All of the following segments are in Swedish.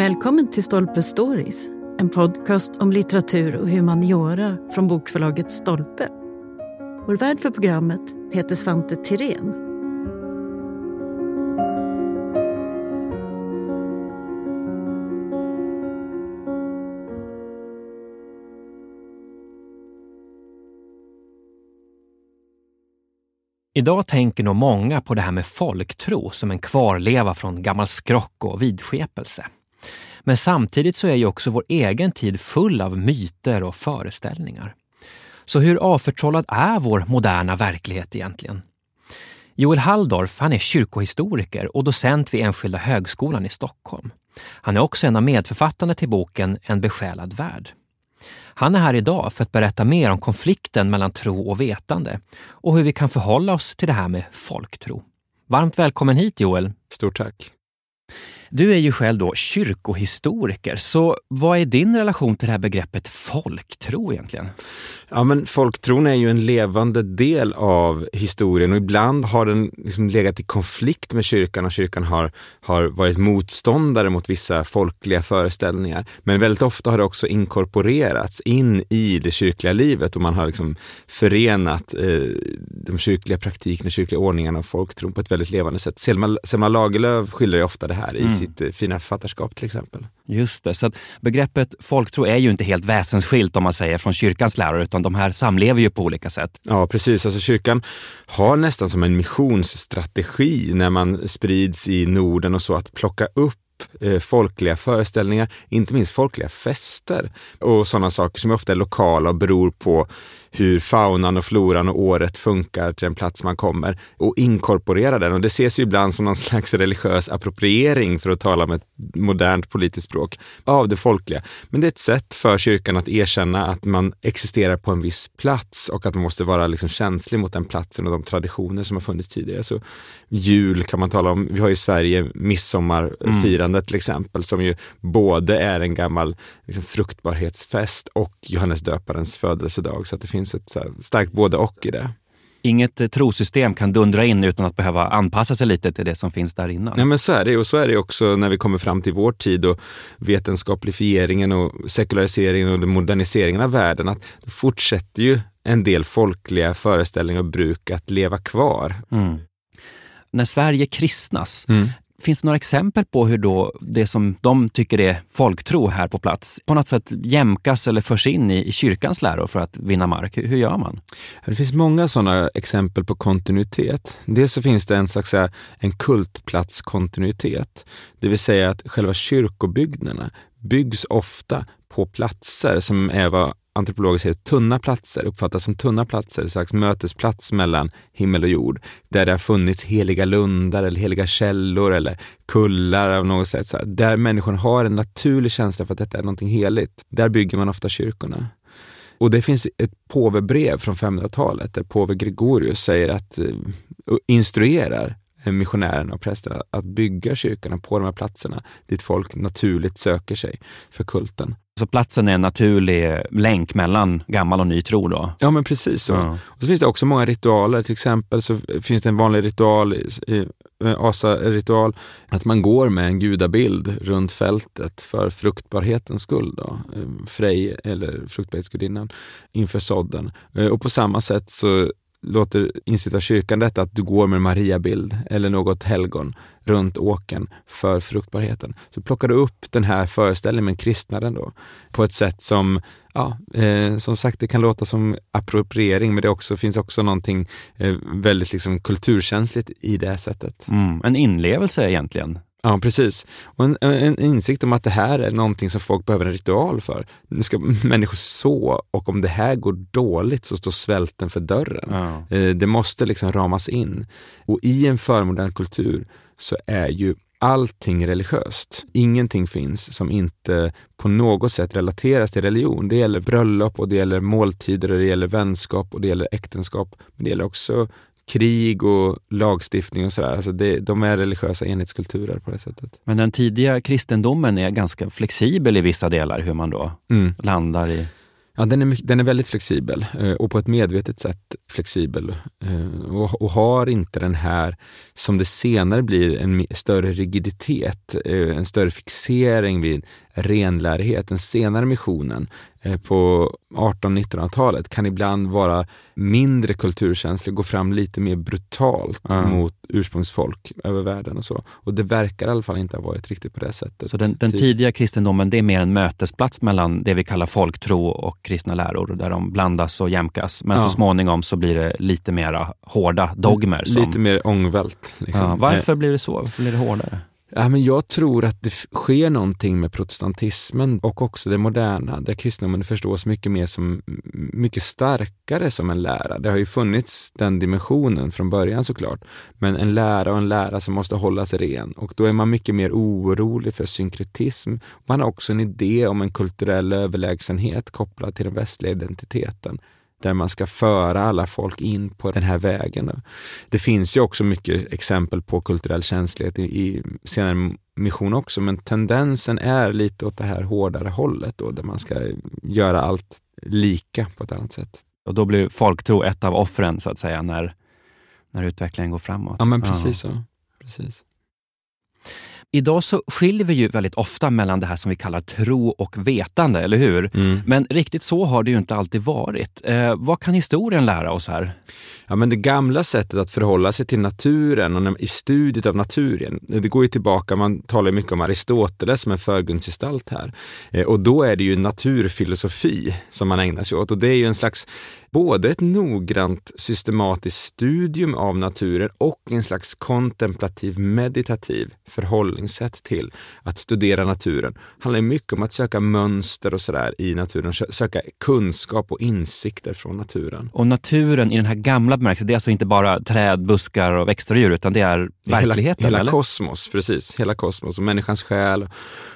Välkommen till Stolpe Stories, en podcast om litteratur och humaniora från bokförlaget Stolpe. Vår värd för programmet heter Svante Tirén. Idag tänker nog många på det här med folktro som en kvarleva från gammal skrock och vidskepelse. Men samtidigt så är ju också vår egen tid full av myter och föreställningar. Så hur avförtrollad är vår moderna verklighet egentligen? Joel Halldorf han är kyrkohistoriker och docent vid Enskilda högskolan i Stockholm. Han är också en av medförfattarna till boken En besjälad värld. Han är här idag för att berätta mer om konflikten mellan tro och vetande och hur vi kan förhålla oss till det här med folktro. Varmt välkommen hit Joel! Stort tack! Du är ju själv då kyrkohistoriker, så vad är din relation till det här begreppet folktro egentligen? Ja, men folktron är ju en levande del av historien och ibland har den liksom legat i konflikt med kyrkan och kyrkan har, har varit motståndare mot vissa folkliga föreställningar. Men väldigt ofta har det också inkorporerats in i det kyrkliga livet och man har liksom förenat eh, de kyrkliga praktikerna, kyrkliga ordningarna och folktron på ett väldigt levande sätt. Selma, Selma Lagerlöf skildrar ju ofta det här i mm. Sitt eh, fina författarskap till exempel. Just det, så att begreppet folktro är ju inte helt väsensskilt om man säger från kyrkans lärare, utan de här samlever ju på olika sätt. Ja, precis. Alltså kyrkan har nästan som en missionsstrategi när man sprids i Norden och så, att plocka upp eh, folkliga föreställningar, inte minst folkliga fester och sådana saker som ofta är lokala och beror på hur faunan och floran och året funkar till den plats man kommer och inkorporera den. Och det ses ju ibland som någon slags religiös appropriering, för att tala med ett modernt politiskt språk, av det folkliga. Men det är ett sätt för kyrkan att erkänna att man existerar på en viss plats och att man måste vara liksom känslig mot den platsen och de traditioner som har funnits tidigare. Så jul kan man tala om. Vi har i Sverige midsommarfirandet mm. till exempel, som ju både är en gammal liksom, fruktbarhetsfest och Johannes döparens födelsedag. Så att det finns finns ett starkt både och i det. Inget eh, trosystem kan dundra in utan att behöva anpassa sig lite till det som finns där innan. Ja, men så är det och så är det också när vi kommer fram till vår tid och vetenskaplifieringen och sekulariseringen och moderniseringen av världen. Att det fortsätter ju en del folkliga föreställningar och bruk att leva kvar. Mm. När Sverige kristnas, mm. Finns det några exempel på hur då det som de tycker är folktro här på plats på något sätt jämkas eller förs in i, i kyrkans läror för att vinna mark? Hur, hur gör man? Det finns många sådana exempel på kontinuitet. Dels så finns det en slags eh, en kultplatskontinuitet, det vill säga att själva kyrkobyggnaderna byggs ofta på platser som är vad antropologer säger tunna platser, uppfattas som tunna platser, en slags mötesplats mellan himmel och jord, där det har funnits heliga lundar eller heliga källor eller kullar av något sätt, så här, där människan har en naturlig känsla för att detta är någonting heligt. Där bygger man ofta kyrkorna. Och det finns ett påvebrev från 500-talet där påve Gregorius säger att, eh, instruerar missionärerna och prästerna att bygga kyrkorna på de här platserna dit folk naturligt söker sig för kulten. Så platsen är en naturlig länk mellan gammal och ny tro då? Ja men precis så. Ja. Och så finns det också många ritualer, till exempel så finns det en vanlig ritual, asa-ritual, att man går med en gudabild runt fältet för fruktbarhetens skull. Då. Eh, Frej, eller fruktbarhetsgudinnan, inför sådden. Eh, och på samma sätt så låter instifta kyrkan detta att du går med en Mariabild eller något helgon runt åken för fruktbarheten. Så plockar du upp den här föreställningen med kristnaden då på ett sätt som, ja, eh, som sagt, det kan låta som appropriering, men det också, finns också någonting eh, väldigt liksom kulturkänsligt i det här sättet. Mm, en inlevelse egentligen. Ja, precis. Och en, en, insikt om att det här är någonting som folk behöver en ritual för. Nu ska människor så och om det här går dåligt så står svälten för dörren. Ja. Eh, det måste liksom ramas in. Och i en förmodern kultur så är ju allting religiöst. Ingenting finns som inte på något sätt relateras till religion. Det gäller bröllop och det gäller måltider och det gäller vänskap och det gäller äktenskap. Men det gäller också krig och lagstiftning och sådär. Alltså det, de är religiösa enhetskulturer på det sättet. Men den tidiga kristendomen är ganska flexibel i vissa delar, hur man då mm. landar i Ja, den är, den är väldigt flexibel eh, och på ett medvetet sätt flexibel eh, och, och, har inte den här, som det senare blir, en större rigiditet, eh, en större fixering vid renlärighet. Den senare missionen på 1800-1900-talet kan ibland vara mindre kulturkänslig, gå fram lite mer brutalt mm. mot ursprungsfolk över världen och så. Och det verkar i alla fall inte ha varit riktigt på det sättet. Så den, den tidiga kristendomen, det är mer en mötesplats mellan det vi kallar folktro och kristna läror, där de blandas och jämkas. Men ja. så småningom så blir det lite mera hårda dogmer. Som... Lite mer ångvält. Liksom. Ja, varför blir det så? Varför blir det hårdare? Ja, men jag tror att det sker någonting med protestantismen och också det moderna, där kristendomen förstås mycket mer som mycket starkare som en lära. Det har ju funnits den dimensionen från början såklart, men en lära och en lära som måste hållas ren och då är man mycket mer orolig för synkretism. Man har också en idé om en kulturell överlägsenhet kopplad till den västliga identiteten där man ska föra alla folk in på den här vägen. Det finns ju också mycket exempel på kulturell känslighet i, i senare mission också, men tendensen är lite åt det här hårdare hållet då, där man ska göra allt lika på ett annat sätt. Och då blir folktro ett av offren så att säga, när, när utvecklingen går framåt? Ja, men precis ja. så. Precis. Idag så skiljer vi ju väldigt ofta mellan det här som vi kallar tro och vetande, eller hur? Mm. Men riktigt så har det ju inte alltid varit. Eh, vad kan historien lära oss här? Ja, men det gamla sättet att förhålla sig till naturen och i studiet av naturen, det går ju tillbaka, man talar mycket om Aristoteles som en förgrundsgestalt här. Eh, och då är det ju naturfilosofi som man ägnar sig åt och det är ju en slags både ett noggrant systematiskt studium av naturen och en slags kontemplativ meditativ förhållningssätt till att studera naturen. Det handlar mycket om att söka mönster och sådär i naturen, söka kunskap och insikter från naturen. Och naturen i den här gamla bemärkelsen, det är alltså inte bara träd, buskar och växter och djur, utan det är verkligheten? Hela, hela kosmos, precis. Hela kosmos och människans själ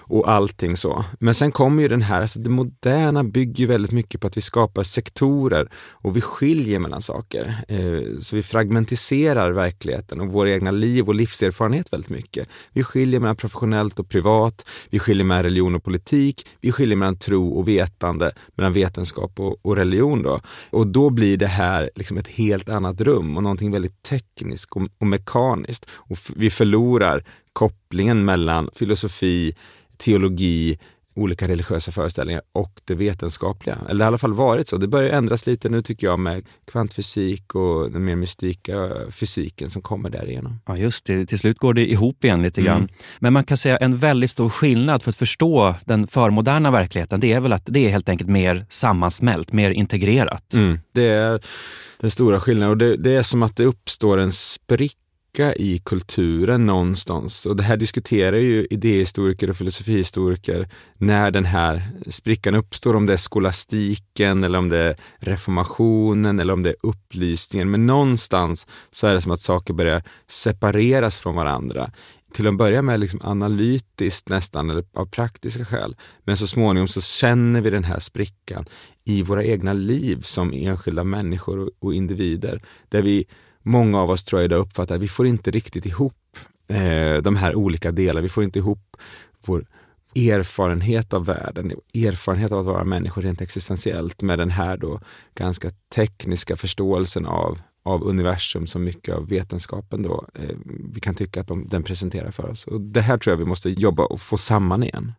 och allting så. Men sen kommer ju den här, alltså det moderna bygger väldigt mycket på att vi skapar sektorer och vi skiljer mellan saker. Eh, så vi fragmentiserar verkligheten och våra egna liv och livserfarenhet väldigt mycket. Vi skiljer mellan professionellt och privat, vi skiljer mellan religion och politik, vi skiljer mellan tro och vetande, mellan vetenskap och, och religion. Då. Och då blir det här liksom ett helt annat rum och någonting väldigt tekniskt och, och mekaniskt. Och vi förlorar kopplingen mellan filosofi, teologi, olika religiösa föreställningar och det vetenskapliga. Eller det har i alla fall varit så. Det börjar ändras lite nu tycker jag med kvantfysik och den mer mystika fysiken som kommer därigenom. Ja just det, till slut går det ihop igen lite grann. Mm. Men man kan säga en väldigt stor skillnad för att förstå den förmoderna verkligheten, det är väl att det är helt enkelt mer sammansmält, mer integrerat. Mm. Det är den stora skillnaden och det, det är som att det uppstår en spricka lucka i kulturen någonstans. Och det här diskuterar ju idéhistoriker och filosofihistoriker när den här sprickan uppstår, om det är skolastiken eller om det är reformationen eller om det är upplysningen. Men någonstans så är det som att saker börjar separeras från varandra till att börja med liksom analytiskt nästan, eller av praktiska skäl. Men så småningom så känner vi den här sprickan i våra egna liv som enskilda människor och individer. Där vi många av oss tror jag idag uppfattar att vi får inte riktigt ihop eh, de här olika delarna. Vi får inte ihop vår erfarenhet av världen, erfarenhet av att vara människor rent existentiellt med den här då ganska tekniska förståelsen av, av universum som mycket av vetenskapen då eh, vi kan tycka att de, den presenterar för oss. Och det här tror jag vi måste jobba och få samman igen.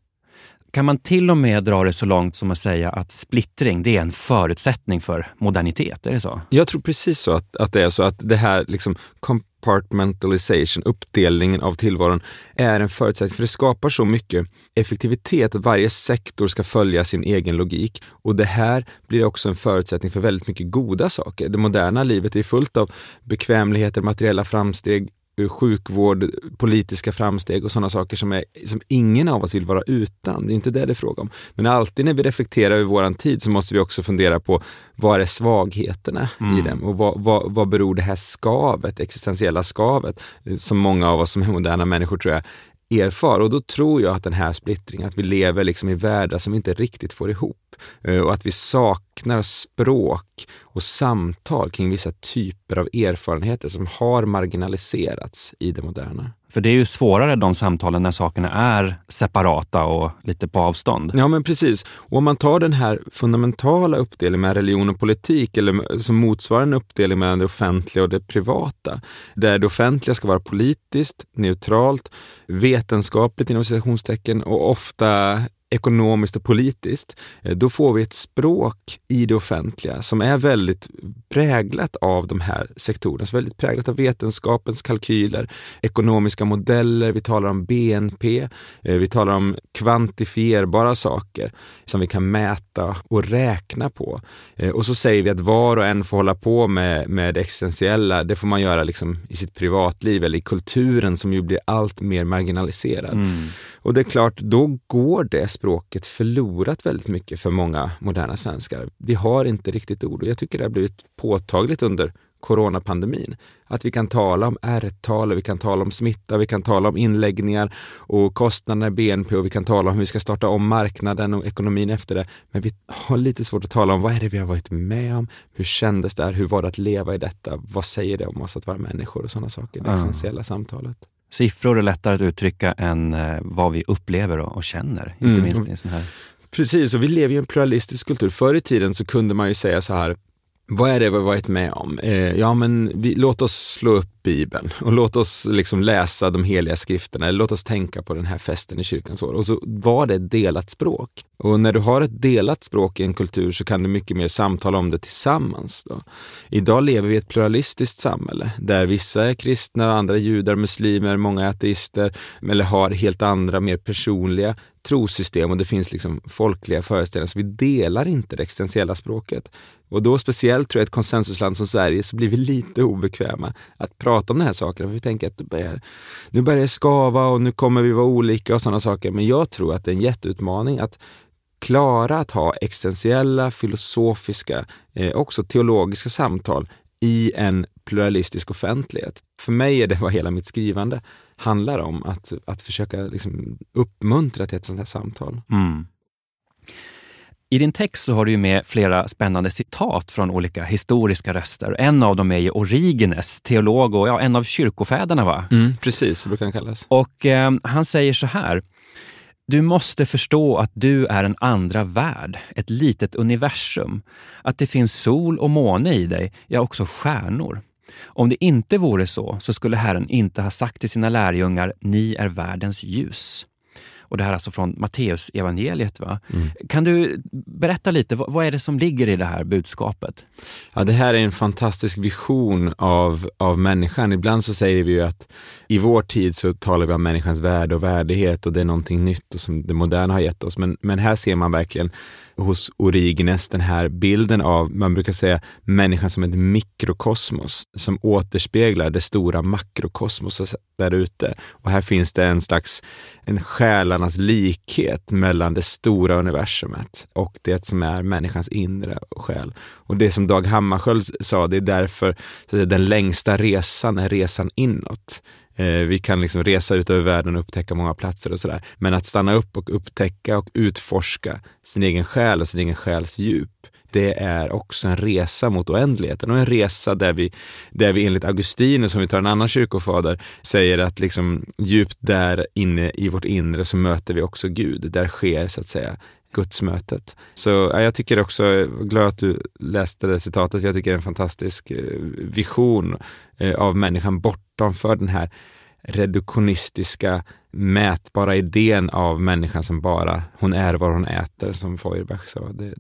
Kan man till och med dra det så långt som att säga att splittring, det är en förutsättning för modernitet? Är det så? Jag tror precis så att, att det är så att det här liksom compartmentalization, uppdelningen av tillvaron, är en förutsättning. För det skapar så mycket effektivitet att varje sektor ska följa sin egen logik. Och det här blir också en förutsättning för väldigt mycket goda saker. Det moderna livet är fullt av bekvämligheter, materiella framsteg, sjukvård, politiska framsteg och sådana saker som, är, som ingen av oss vill vara utan. Det är inte det det är fråga om. Men alltid när vi reflekterar över våran tid så måste vi också fundera på vad är svagheterna mm. i dem och vad, vad, vad beror det här skavet, existentiella skavet, som många av oss som är moderna människor tror jag erfar. Och då tror jag att den här splittringen, att vi lever liksom i världar som vi inte riktigt får ihop eh, och att vi saknar språk och samtal kring vissa typer av erfarenheter som har marginaliserats i det moderna. För det är ju svårare de samtalen när sakerna är separata och lite på avstånd. Ja men precis. Och om man tar den här fundamentala uppdelningen med religion och politik, eller som motsvarar en uppdelning mellan det offentliga och det privata, där det offentliga ska vara politiskt, neutralt, vetenskapligt inom citationstecken och ofta ekonomiskt och politiskt, eh, då får vi ett språk i det offentliga som är väldigt präglat av de här sektorerna, väldigt präglat av vetenskapens kalkyler, ekonomiska modeller, vi talar om BNP, eh, vi talar om kvantifierbara saker som vi kan mäta och räkna på. Eh, och så säger vi att var och en får hålla på med, med det existentiella, det får man göra liksom i sitt privatliv eller i kulturen som ju blir allt mer marginaliserad. Mm. Och det är klart, då går det språket förlorat väldigt mycket för många moderna svenskar. Vi har inte riktigt ord och jag tycker det har blivit påtagligt under coronapandemin. Att vi kan tala om R-tal, vi kan tala om smitta, vi kan tala om inläggningar och kostnaderna i BNP och vi kan tala om hur vi ska starta om marknaden och ekonomin efter det. Men vi har lite svårt att tala om vad är det vi har varit med om? Hur kändes det här? Hur var det att leva i detta? Vad säger det om oss att vara människor och sådana saker? Det essentiella samtalet. Siffror är lättare att uttrycka än eh, vad vi upplever och, och känner, inte mm. minst i en sån här Precis, och vi lever i en pluralistisk kultur. Förr i tiden så kunde man ju säga så här, vad är det vi har varit med om? Eh, ja, men vi, låt oss slå upp Bibeln och låt oss liksom läsa de heliga skrifterna, eller låt oss tänka på den här festen i kyrkans år. Och så var det ett delat språk. Och när du har ett delat språk i en kultur så kan du mycket mer samtala om det tillsammans. Då. Idag lever vi i ett pluralistiskt samhälle där vissa är kristna, andra är judar, muslimer, många är ateister, eller har helt andra, mer personliga trosystem och det finns liksom folkliga föreställningar, så vi delar inte det existentiella språket. Och då speciellt tror jag ett konsensusland som Sverige så blir vi lite obekväma att prata om den här saken. För vi tänker att börjar, nu börjar det skava och nu kommer vi vara olika och sådana saker. Men jag tror att det är en jätteutmaning att klara att ha existentiella, filosofiska, eh, också teologiska samtal i en pluralistisk offentlighet. För mig är det vad hela mitt skrivande handlar om, att, att försöka liksom uppmuntra till ett sånt här samtal. Mm. I din text så har du med flera spännande citat från olika historiska röster. En av dem är ju Origenes, teolog och ja, en av kyrkofäderna. va? Mm, precis, så brukar han kallas. Och eh, han säger så här. Du måste förstå att du är en andra värld, ett litet universum. Att det finns sol och måne i dig, ja också stjärnor. Om det inte vore så, så skulle Herren inte ha sagt till sina lärjungar, ni är världens ljus. Och det här är alltså från Matteus evangeliet. Va? Mm. Kan du berätta lite, vad, vad, är det som ligger i det här budskapet? Ja, det här är en fantastisk vision av, av människan. Ibland så säger vi ju att i vår tid så talar vi om människans värde och värdighet och det är någonting nytt och som det moderna har gett oss. Men, men här ser man verkligen hos Origenes den här bilden av, man brukar säga, människan som ett mikrokosmos som återspeglar det stora makrokosmoset där ute. Och här finns det en slags en själarnas likhet mellan det stora universumet och det som är människans inre själ. Och det som Dag Hammarskjöld sa, det är därför så den längsta resan är resan inåt. Eh, vi kan liksom resa ut över världen och upptäcka många platser och sådär. Men att stanna upp och upptäcka och utforska sin egen själ och sin egen själs djup, det är också en resa mot oändligheten och en resa där vi, där vi enligt Augustinus, som vi tar en annan kyrkofader, säger att liksom djupt där inne i vårt inre så möter vi också Gud. Där sker så att säga gudsmötet. Så ja, jag tycker också, jag glad att du läste det citatet, jag tycker det är en fantastisk eh, vision eh, av människan bortanför den här reduktionistiska, mätbara idén av människan som bara, hon är vad hon äter, som Feuerbach sa. Det,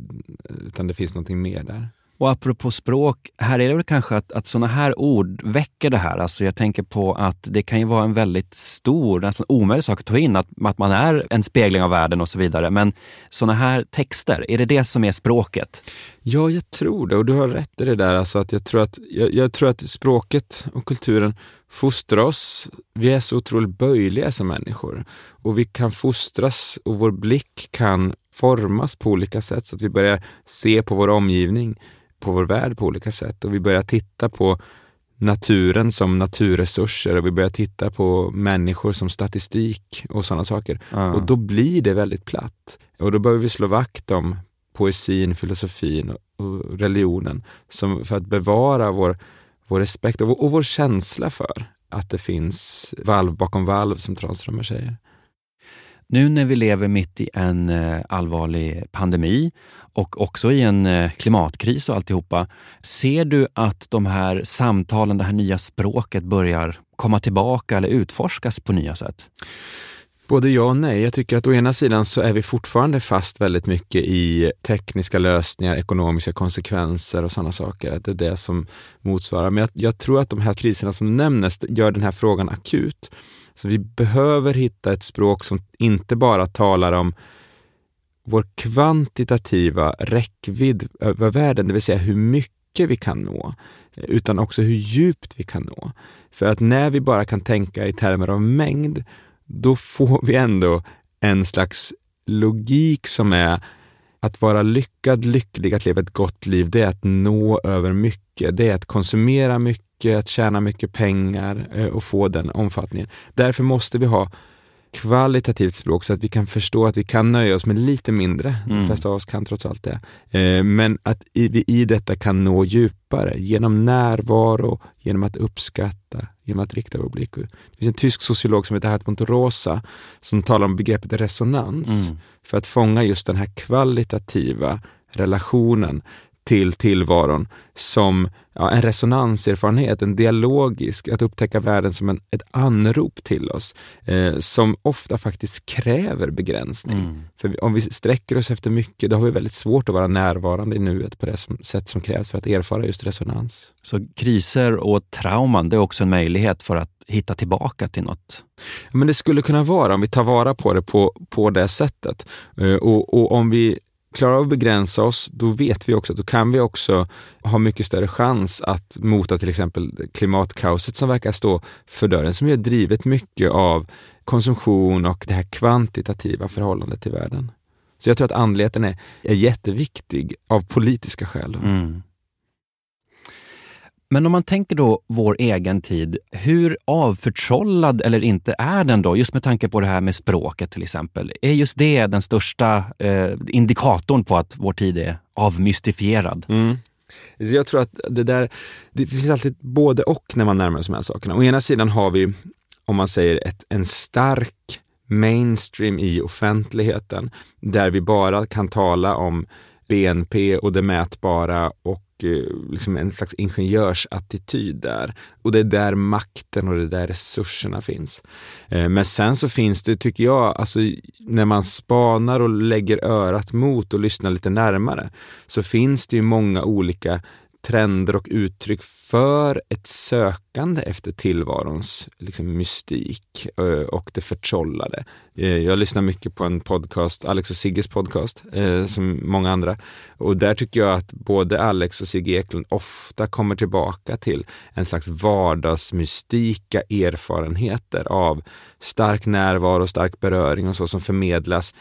utan det finns någonting mer där. Och apropå språk, här är det väl kanske att, att sådana här ord väcker det här. Alltså jag tänker på att det kan ju vara en väldigt stor, nästan omöjlig sak att ta in, att, att man är en spegling av världen och så vidare. Men sådana här texter, är det det som är språket? Ja, jag tror det och du har rätt i det där. Alltså att jag, tror att, jag, jag tror att språket och kulturen fostrar oss. Vi är så otroligt böjliga som människor och vi kan fostras och vår blick kan formas på olika sätt så att vi börjar se på vår omgivning på vår värld på olika sätt och vi börjar titta på naturen som naturresurser och vi börjar titta på människor som statistik och sådana saker. Mm. Och då blir det väldigt platt. Och då behöver vi slå vakt om poesin, filosofin och religionen som för att bevara vår, vår respekt och, och vår känsla för att det finns valv bakom valv, som Tranströmer säger. Nu när vi lever mitt i en eh, allvarlig pandemi och också i en eh, klimatkris och alltihopa. Ser du att de här samtalen, det här nya språket börjar komma tillbaka eller utforskas på nya sätt? Både ja och nej. Jag tycker att å ena sidan så är vi fortfarande fast väldigt mycket i tekniska lösningar, ekonomiska konsekvenser och sådana saker. Att det är det som motsvarar. Men jag, jag tror att de här kriserna som du gör den här frågan akut. Så vi behöver hitta ett språk som inte bara talar om vår kvantitativa räckvidd över världen, det vill säga hur mycket vi kan nå, utan också hur djupt vi kan nå. För att när vi bara kan tänka i termer av mängd, då får vi ändå en slags logik som är att vara lyckad, lycklig, att leva ett gott liv, det är att nå över mycket. Det är att konsumera mycket, att tjäna mycket pengar eh, och få den omfattningen. Därför måste vi ha kvalitativt språk så att vi kan förstå att vi kan nöja oss med lite mindre. Mm. De flesta av oss kan trots allt det. Eh, men att vi i detta kan nå djupare genom närvaro, genom att uppskatta, genom att rikta vår blick. Det finns en tysk sociolog som heter Hartmut Rosa som talar om begreppet resonans mm. för att fånga just den här kvalitativa relationen till tillvaron som ja, en resonanserfarenhet, en dialogisk, att upptäcka världen som en, ett anrop till oss, eh, som ofta faktiskt kräver begränsning. Mm. För om vi sträcker oss efter mycket, då har vi väldigt svårt att vara närvarande i nuet på det som, sätt som krävs för att erfara just resonans. Så kriser och trauman, det är också en möjlighet för att hitta tillbaka till något? Men det skulle kunna vara om vi tar vara på det på, på det sättet. Eh, och, och om vi klarar av att begränsa oss, då vet vi också, då kan vi också ha mycket större chans att mota till exempel klimatkaoset som verkar stå för dörren, som ju drivet mycket av konsumtion och det här kvantitativa förhållandet till världen. Så jag tror att andligheten är, är jätteviktig av politiska skäl. Mm. Men om man tänker då vår egen tid, hur avförtrollad eller inte är den då? Just med tanke på det här med språket till exempel. Är just det den största eh, indikatorn på att vår tid är avmystifierad? Mm. Jag tror att det där, det finns alltid både och när man närmar sig de här sakerna. Å ena sidan har vi, om man säger ett, en stark mainstream i offentligheten, där vi bara kan tala om BNP och det mätbara och Eh, liksom en slags ingenjörsattityd där. Och det är där makten och det där resurserna finns. Eh, men sen så finns det, tycker jag, alltså när man spanar och lägger örat mot och lyssnar lite närmare, så finns det ju många olika trender och uttryck för ett sökande efter tillvarons liksom, mystik eh, och det förtrollade. Eh, jag lyssnar mycket på en podcast, Alex och Sigges podcast, eh, som många andra. Och där tycker jag att både Alex och Sigge Eklund ofta kommer tillbaka till en slags vardagsmystika erfarenheter av stark närvaro, stark beröring och så som förmedlas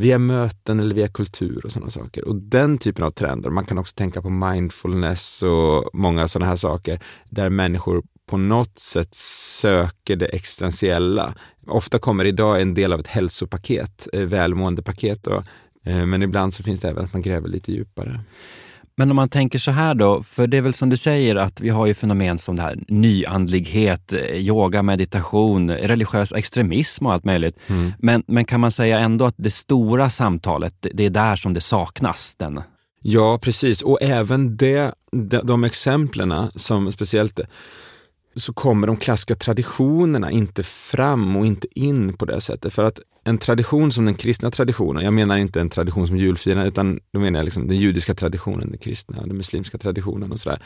via möten eller via kultur och sådana saker. Och den typen av trender, man kan också tänka på mindfulness och många sådana här saker, där människor på något sätt söker det existentiella. Ofta kommer idag en del av ett hälsopaket, eh, välmåendepaket, då, eh, men ibland så finns det även att man gräver lite djupare. Men om man tänker så här då, för det är väl som du säger att vi har ju fenomen som det här nyandlighet, eh, yoga, meditation, religiös extremism och allt möjligt. Mm. Men, men kan man säga ändå att det stora samtalet, det är där som det saknas? Den. Ja, precis. Och även det, de, de exemplen som speciellt så kommer de klassiska traditionerna inte fram och inte in på det sättet. För att en tradition som den kristna traditionen, jag menar inte en tradition som julfirande, utan då menar jag liksom den judiska traditionen, den kristna, den muslimska traditionen och sådär.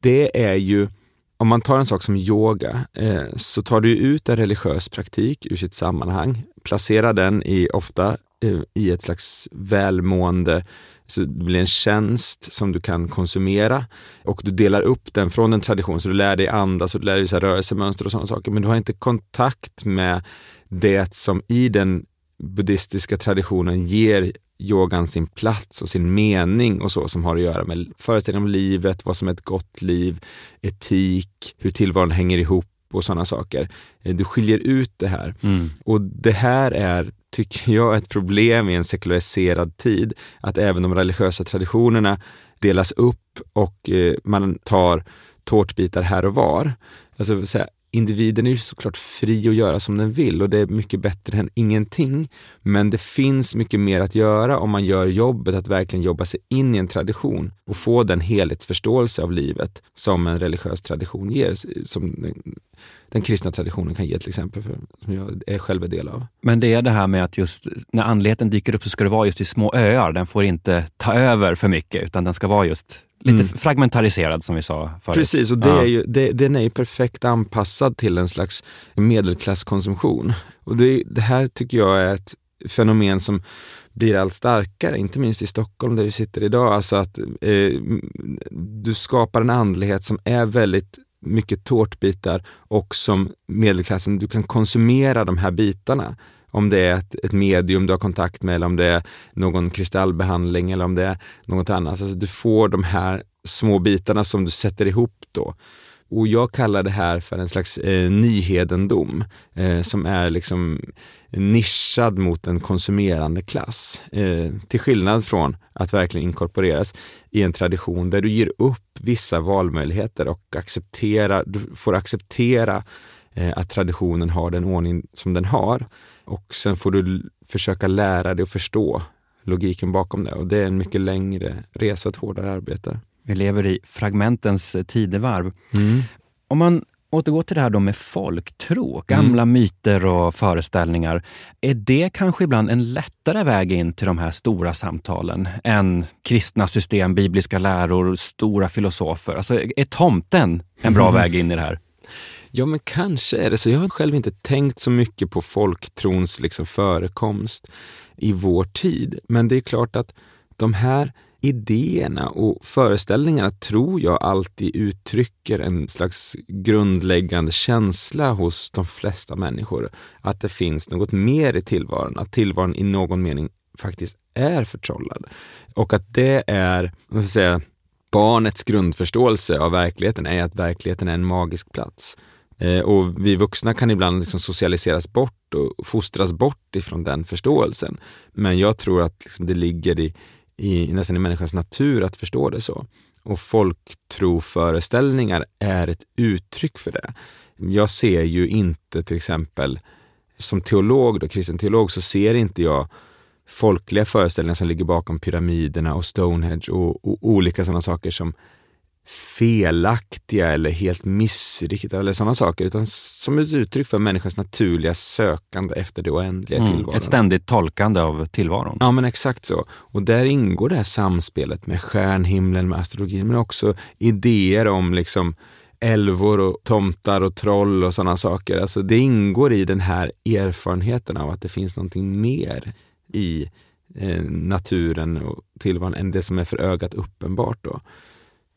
Det är ju, om man tar en sak som yoga, eh, så tar du ut en religiös praktik ur sitt sammanhang, placerar den i, ofta eh, i ett slags välmående så det blir en tjänst som du kan konsumera och du delar upp den från en tradition. Så du lär dig andas och du lär dig vissa rörelsemönster och sådana saker. Men du har inte kontakt med det som i den buddhistiska traditionen ger yogan sin plats och sin mening och så som har att göra med föreställningen om livet, vad som är ett gott liv, etik, hur tillvaron hänger ihop och sådana saker. Du skiljer ut det här. Mm. Och det här är tycker jag, ett problem i en sekulariserad tid, att även de religiösa traditionerna delas upp och eh, man tar tårtbitar här och var. Alltså, så här, individen är ju såklart fri att göra som den vill och det är mycket bättre än ingenting. Men det finns mycket mer att göra om man gör jobbet att verkligen jobba sig in i en tradition och få den helhetsförståelse av livet som en religiös tradition ger, som den, kristna traditionen kan ge till exempel, för, som jag är själv en del av. Men det är det här med att just när andligheten dyker upp så ska det vara just i små öar. Den får inte ta över för mycket utan den ska vara just Lite mm. fragmentariserad som vi sa förut. Precis, och det ja. är ju, det, den är ju perfekt anpassad till en slags medelklasskonsumtion. Och det, det här tycker jag är ett fenomen som blir allt starkare, inte minst i Stockholm där vi sitter idag. Alltså att eh, du skapar en andlighet som är väldigt mycket tårtbitar och som medelklassen, du kan konsumera de här bitarna om det är ett, ett medium du har kontakt med eller om det är någon kristallbehandling eller om det är något annat. Alltså du får de här små bitarna som du sätter ihop då. Och jag kallar det här för en slags eh, nyhedendom eh, som är liksom nischad mot en konsumerande klass. Eh, till skillnad från att verkligen inkorporeras i en tradition där du ger upp vissa valmöjligheter och accepterar, du får acceptera eh, att traditionen har den ordning som den har. Och sen får du försöka lära dig att förstå logiken bakom det och det är en mycket längre resa, ett hårdare arbete. Vi lever i fragmentens tidevarv. Mm. Om man återgår till det här då med folktro, gamla mm. myter och föreställningar. Är det kanske ibland en lättare väg in till de här stora samtalen än kristna system, bibliska läror, stora filosofer? Alltså, är tomten en bra mm. väg in i det här? Ja, men kanske är det så. Jag har själv inte tänkt så mycket på folktrons liksom förekomst i vår tid. Men det är klart att de här idéerna och föreställningarna tror jag alltid uttrycker en slags grundläggande känsla hos de flesta människor. Att det finns något mer i tillvaron, att tillvaron i någon mening faktiskt är förtrollad. Och att det är, vad ska säga, barnets grundförståelse av verkligheten är att verkligheten är en magisk plats. Eh, och vi vuxna kan ibland liksom socialiseras bort och fostras bort ifrån den förståelsen. Men jag tror att liksom det ligger i, i, nästan i människans natur att förstå det så. Och folktroföreställningar är ett uttryck för det. Jag ser ju inte till exempel, som teolog, då, kristen teolog, så ser inte jag folkliga föreställningar som ligger bakom pyramiderna och Stonehenge och, och olika sådana saker som felaktiga eller helt missriktade eller sådana saker, utan som ett uttryck för människans naturliga sökande efter det oändliga mm, tillvaron. Ett ständigt tolkande av tillvaron. Ja, men exakt så. Och där ingår det här samspelet med stjärnhimlen, med astrologin, men också idéer om liksom älvor och tomtar och troll och sådana saker. Alltså det ingår i den här erfarenheten av att det finns någonting mer i eh, naturen och tillvaron än det som är för ögat uppenbart. Då.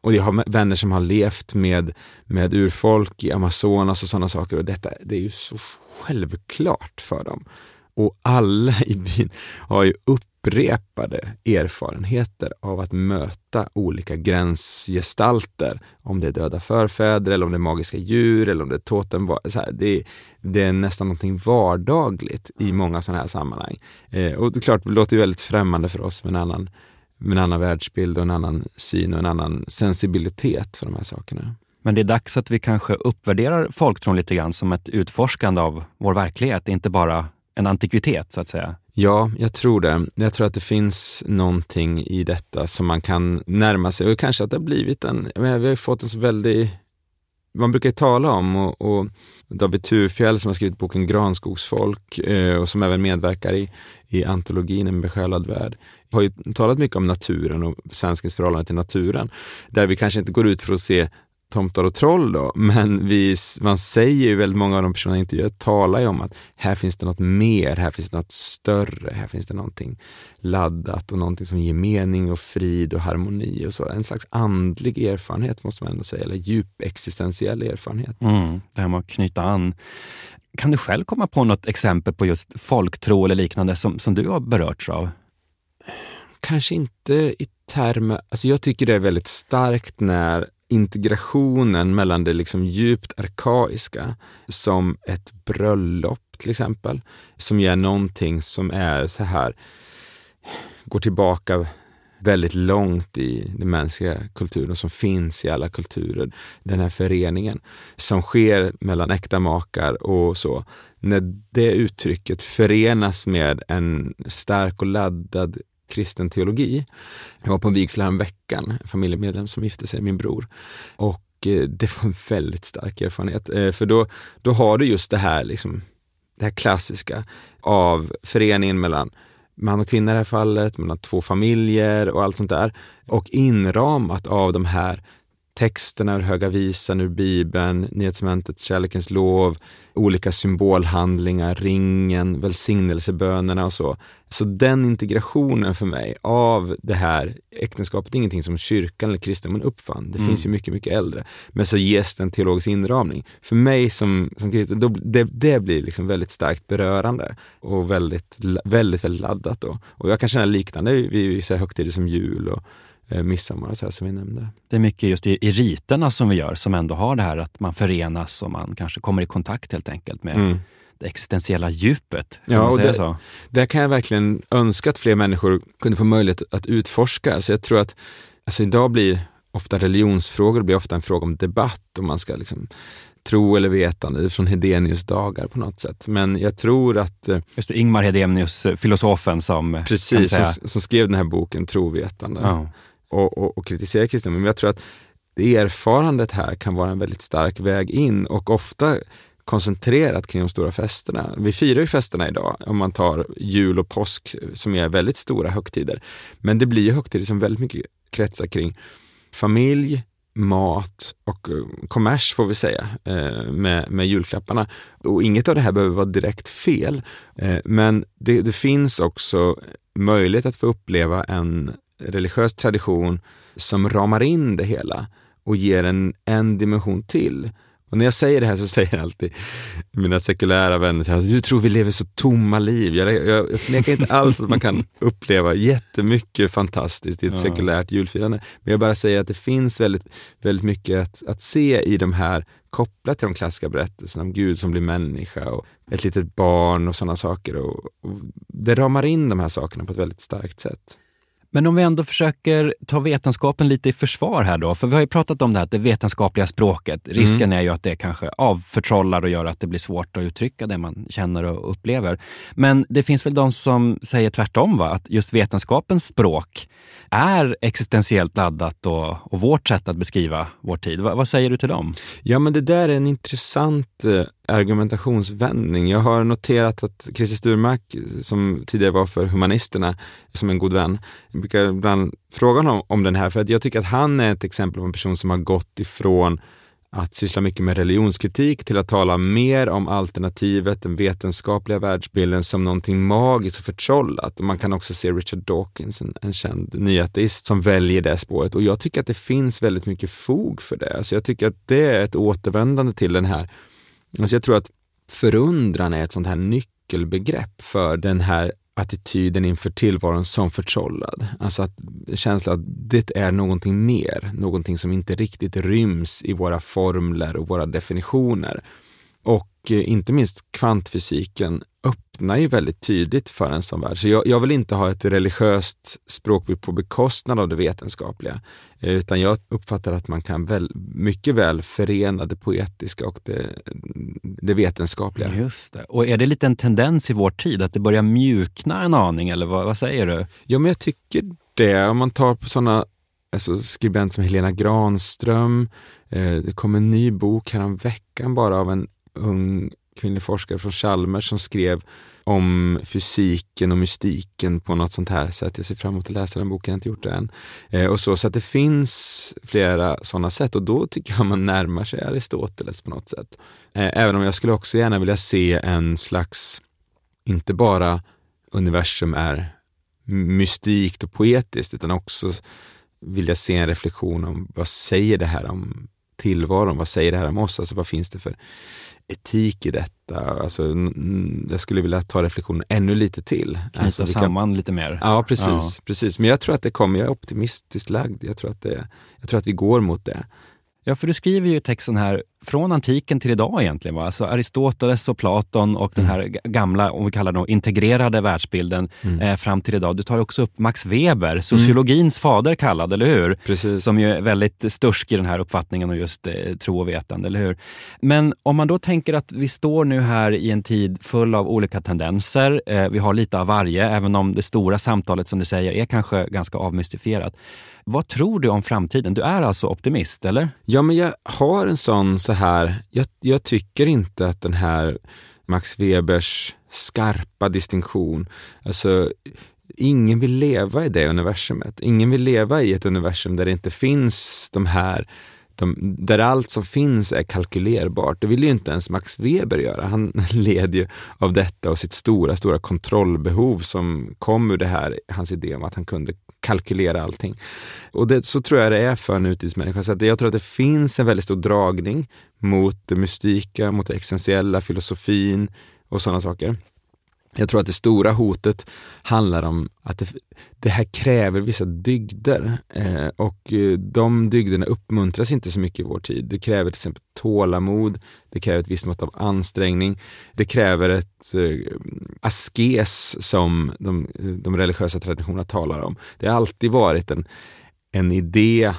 Och jag har vänner som har levt med, med urfolk i Amazonas och sådana saker och detta det är ju så självklart för dem. Och alla i byn har ju upprepade erfarenheter av att möta olika gränsgestalter. Om det är döda förfäder eller om det är magiska djur eller om det är totem. Så här, det, det, är nästan någonting vardagligt i många sådana här sammanhang. Eh, och det är klart, det låter ju väldigt främmande för oss med en annan med en annan världsbild och en annan syn och en annan sensibilitet för de här sakerna. Men det är dags att vi kanske uppvärderar folktron lite grann som ett utforskande av vår verklighet, inte bara en antikvitet så att säga. Ja, jag tror det. Jag tror att det finns någonting i detta som man kan närma sig och kanske att det har blivit en, vi har fått en så väldigt man brukar ju tala om, och, och David Thurfjell som har skrivit boken Granskogsfolk eh, och som även medverkar i, i antologin En besjälad värld, har ju talat mycket om naturen och svenskens förhållande till naturen. Där vi kanske inte går ut för att se tomtar och troll då, men vi, man säger ju väldigt många av de personerna i intervjuer talar ju om att här finns det något mer, här finns det något större, här finns det någonting laddat och någonting som ger mening och frid och harmoni och så. En slags andlig erfarenhet måste man ändå säga, eller djup existentiell erfarenhet. Mm, det här med att knyta an. Kan du själv komma på något exempel på just folktro eller liknande som, som du har berörts av? Kanske inte i termer, alltså jag tycker det är väldigt starkt när integrationen mellan det liksom djupt arkaiska som ett bröllop till exempel, som ger någonting som är så här, går tillbaka väldigt långt i den mänskliga kulturen och som finns i alla kulturer. Den här föreningen som sker mellan äkta makar och så. När det uttrycket förenas med en stark och laddad kristen teologi. Jag var på en vigsel häromveckan, veckan, en familjemedlem som gifte sig, min bror. Och eh, det var en väldigt stark erfarenhet. Eh, för då, då har du just det här, liksom, det här klassiska av föreningen mellan man och kvinna i det här fallet, mellan två familjer och allt sånt där. Och inramat av de här texterna ur Höga Visan, ur Bibeln, Nyhetsmentets Kärlekens lov, olika symbolhandlingar, ringen, välsignelsebönerna och så. Så den integrationen för mig av det här äktenskapet är ingenting som kyrkan eller kristendomen uppfann. Det mm. finns ju mycket, mycket äldre. Men så ges det en teologisk inramning. För mig som, som kristen, då, det, det blir liksom väldigt starkt berörande och väldigt, väldigt, väldigt laddat. Då. Och jag kan känna liknande vid högtider som jul och eh, midsommar och så här som vi nämnde. Det är mycket just i, i riterna som vi gör som ändå har det här att man förenas och man kanske kommer i kontakt helt enkelt med mm. det existentiella djupet. Ja, och det, så? det kan jag verkligen önska att fler människor kunde få möjlighet att utforska. Så jag tror att alltså idag blir ofta religionsfrågor blir ofta en fråga om debatt och man ska liksom tro eller vetande från Hedenius dagar på något sätt. Men jag tror att... Eh, Just det, Ingmar Hedenius, filosofen som... Precis, som, som, skrev den här boken Trovetande. Ja och, och, och kritisera kristendomen. Men jag tror att erfarandet här kan vara en väldigt stark väg in och ofta koncentrerat kring de stora festerna. Vi firar ju festerna idag, om man tar jul och påsk som är väldigt stora högtider. Men det blir ju högtider som väldigt mycket kretsar kring familj, mat och eh, kommers får vi säga eh, med, med julklapparna. Och inget av det här behöver vara direkt fel. Eh, men det, det finns också möjlighet att få uppleva en religiös tradition som ramar in det hela och ger en, en dimension till. Och när jag säger det här så säger alltid mina sekulära vänner att du tror vi lever så tomma liv. Jag, jag, jag förnekar inte alls att man kan uppleva jättemycket fantastiskt i ett ja. sekulärt julfirande. Men jag bara säger att det finns väldigt, väldigt mycket att, att se i de här kopplat till de klassiska berättelserna om Gud som blir människa och ett litet barn och sådana saker. Och, och det ramar in de här sakerna på ett väldigt starkt sätt. Men om vi ändå försöker ta vetenskapen lite i försvar här då, för vi har ju pratat om det här det vetenskapliga språket. Mm. Risken mm. är ju att det kanske avförtrollar och gör att det blir svårt att uttrycka det man känner och upplever. Men det finns väl de som säger tvärtom, va? att just vetenskapens språk är existentiellt laddat och, och vårt sätt att beskriva vår tid. Va, vad säger du till dem? Ja, men det där är en intressant eh, argumentationsvändning. Jag har noterat att Christer Sturmark, som tidigare var för Humanisterna, som en god vän, jag brukar ibland fråga honom om den här, för att jag tycker att han är ett exempel på en person som har gått ifrån att syssla mycket med religionskritik till att tala mer om alternativet, den vetenskapliga världsbilden som någonting magiskt och förtrollat. Och man kan också se Richard Dawkins, en, en känd nyateist, som väljer det spåret. Och jag tycker att det finns väldigt mycket fog för det. Så jag tycker att det är ett återvändande till den här Alltså jag tror att förundran är ett sånt här nyckelbegrepp för den här attityden inför tillvaron som förtrollad. Alltså att känslan att det är någonting mer, någonting som inte riktigt ryms i våra formler och våra definitioner. Och eh, inte minst kvantfysiken öppnar ju väldigt tydligt för en sån värld. Så jag, jag vill inte ha ett religiöst språkbruk på bekostnad av det vetenskapliga. Eh, utan jag uppfattar att man kan väl, mycket väl förena det poetiska och det, det vetenskapliga. Just det. Och är det lite en tendens i vår tid att det börjar mjukna en aning, eller vad, vad säger du? Ja, men jag tycker det. Om man tar på sådana alltså skribent som Helena Granström. Eh, det kom en ny bok härom veckan bara av en ung kvinnlig forskare från Chalmers som skrev om fysiken och mystiken på något sånt här sätt. Jag ser fram emot att läsa den boken, jag har inte gjort det än. Eh, och så, så att det finns flera sådana sätt och då tycker jag man närmar sig Aristoteles på något sätt. Eh, även om jag skulle också gärna vilja se en slags, inte bara universum är mystikt och poetiskt, utan också vilja se en reflektion om vad säger det här om tillvaron? Vad säger det här om oss? Alltså vad finns det för etik i detta? Alltså, jag skulle vilja ta reflektionen ännu lite till. Knyta alltså, samman lite mer. Ja precis, ja. precis. Men jag tror att det kommer, jag är optimistiskt lagd. Jag tror att, det, jag tror att vi går mot det. Ja, för du skriver ju i texten här, från antiken till idag egentligen. Va? Alltså Aristoteles och Platon och den här gamla, om vi kallar det integrerade världsbilden mm. eh, fram till idag. Du tar också upp Max Weber, sociologins mm. fader kallad, eller hur? Precis. Som ju är väldigt stursk i den här uppfattningen om just eh, tro och vetande, eller hur? Men om man då tänker att vi står nu här i en tid full av olika tendenser. Eh, vi har lite av varje, även om det stora samtalet som du säger är kanske ganska avmystifierat. Vad tror du om framtiden? Du är alltså optimist, eller? Ja, men jag har en sån så här, jag, jag tycker inte att den här Max Webers skarpa distinktion, alltså ingen vill leva i det universumet. Ingen vill leva i ett universum där det inte finns de här de, där allt som finns är kalkylerbart. Det vill ju inte ens Max Weber göra. Han led ju av detta och sitt stora, stora kontrollbehov som kom ur det här, hans idé om att han kunde kalkylera allting. Och det, så tror jag det är för en nutidsmänniska. Så jag tror att det finns en väldigt stor dragning mot det mystika, mot det existentiella, filosofin och sådana saker. Jag tror att det stora hotet handlar om att det, det här kräver vissa dygder eh, och eh, de dygderna uppmuntras inte så mycket i vår tid. Det kräver till exempel tålamod, det kräver ett visst mått av ansträngning, det kräver ett eh, askes som de, de religiösa traditionerna talar om. Det har alltid varit en, en idé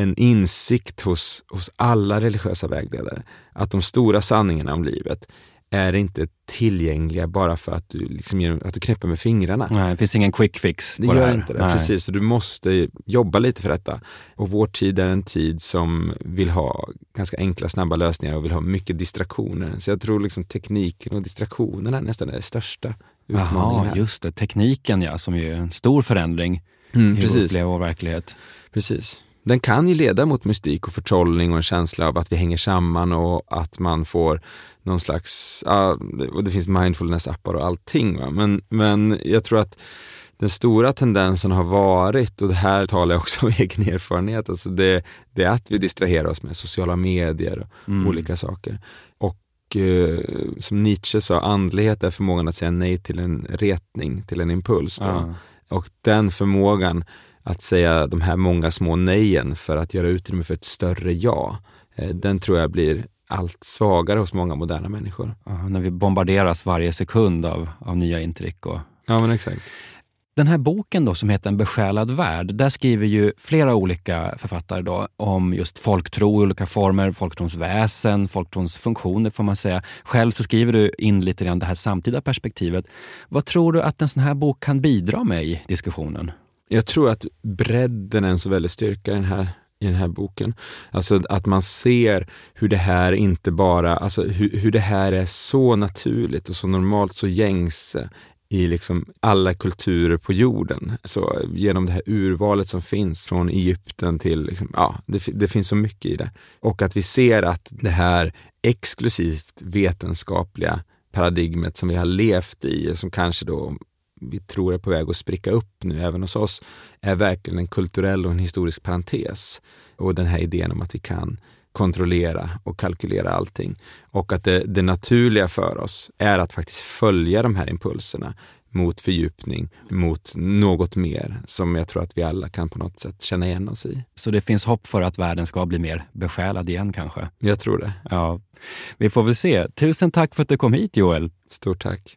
en insikt hos, hos alla religiösa vägledare att de stora sanningarna om livet är inte tillgängliga bara för att du, liksom, att du knäpper med fingrarna. Nej, det finns ingen quick fix på det, det gör inte det. Nej. Precis, så du måste jobba lite för detta. Och vår tid är en tid som vill ha ganska enkla, snabba lösningar och vill ha mycket distraktioner. Så jag tror liksom tekniken och distraktionerna nästan är det största utmaningen. Jaha, just det. Tekniken ja, som är en stor förändring mm, i precis. vår verklighet. Precis den kan ju leda mot mystik och förtrollning och en känsla av att vi hänger samman och att man får någon slags, och det finns mindfulness-appar och allting. Va? Men, men jag tror att den stora tendensen har varit, och det här talar jag också om egen erfarenhet, alltså det, det är att vi distraherar oss med sociala medier och mm. olika saker. Och eh, som Nietzsche sa, andlighet är förmågan att säga nej till en retning, till en impuls. Ah. Och den förmågan att säga de här många små nejen för att göra utrymme för ett större ja, eh, den tror jag blir allt svagare hos många moderna människor. Ja, när vi bombarderas varje sekund av, av nya intryck. Och... Ja, men exakt. Den här boken då som heter En besjälad värld, där skriver ju flera olika författare då om just folktro i olika former, folktrons väsen, folktrons funktioner får man säga. Själv så skriver du in lite grann det här samtida perspektivet. Vad tror du att en sån här bok kan bidra med i diskussionen? Jag tror att bredden är en så väldig styrka i den här i den här boken. Alltså att man ser hur det här inte bara, alltså hur, hur det här är så naturligt och så normalt, så gängse i liksom alla kulturer på jorden. Så genom det här urvalet som finns från Egypten till, liksom, ja, det, det finns så mycket i det. Och att vi ser att det här exklusivt vetenskapliga paradigmet som vi har levt i, som kanske då vi tror är på väg att spricka upp nu även hos oss, är verkligen en kulturell och en historisk parentes. Och den här idén om att vi kan kontrollera och kalkylera allting. Och att det, det naturliga för oss är att faktiskt följa de här impulserna mot fördjupning, mot något mer som jag tror att vi alla kan på något sätt känna igen oss i. Så det finns hopp för att världen ska bli mer besjälad igen kanske? Jag tror det. Ja, vi får väl se. Tusen tack för att du kom hit Joel. Stort tack.